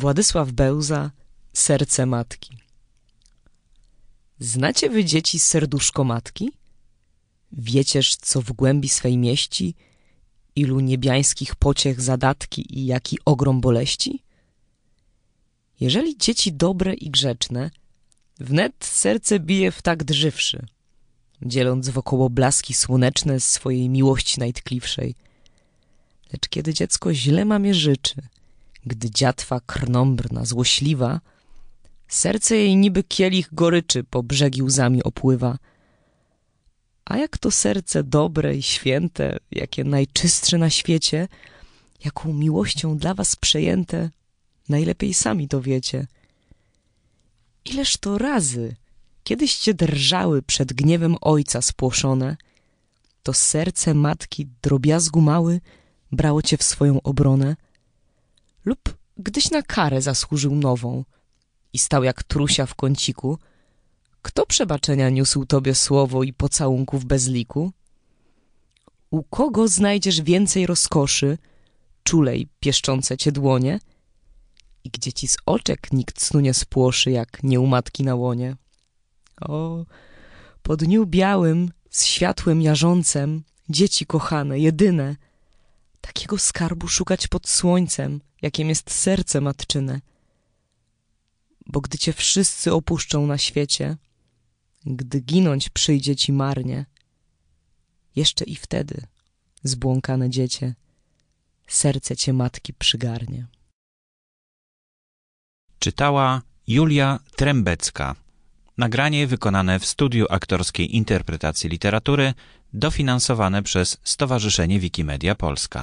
Władysław Bełza Serce matki Znacie wy dzieci serduszko matki? Wiecież, co w głębi swej mieści, ilu niebiańskich pociech zadatki i jaki ogrom boleści? Jeżeli dzieci dobre i grzeczne, wnet serce bije w tak drzywszy, dzieląc wokoło blaski słoneczne swojej miłości najtkliwszej. Lecz kiedy dziecko źle mamie życzy, gdy dziatwa krnąbrna, złośliwa, serce jej niby kielich goryczy po brzegi łzami opływa. A jak to serce dobre i święte, jakie najczystsze na świecie, jaką miłością dla was przejęte, najlepiej sami to wiecie. Ileż to razy, kiedyście drżały przed gniewem ojca spłoszone, to serce matki drobiazgu mały brało cię w swoją obronę, lub gdyś na karę zasłużył nową i stał jak trusia w kąciku, kto przebaczenia niósł tobie słowo i pocałunków bez liku? U kogo znajdziesz więcej rozkoszy, czulej pieszczące cię dłonie? I gdzie ci z oczek nikt snu nie spłoszy, jak nie u matki na łonie? O, po dniu białym, z światłem jarzącem, dzieci kochane, jedyne, takiego skarbu szukać pod słońcem, jakim jest serce matczyne. Bo gdy cię wszyscy opuszczą na świecie, gdy ginąć przyjdzie ci marnie, jeszcze i wtedy, zbłąkane dziecię, serce cię matki przygarnie. Czytała Julia Trębecka. Nagranie wykonane w studiu aktorskiej interpretacji literatury, dofinansowane przez Stowarzyszenie Wikimedia Polska.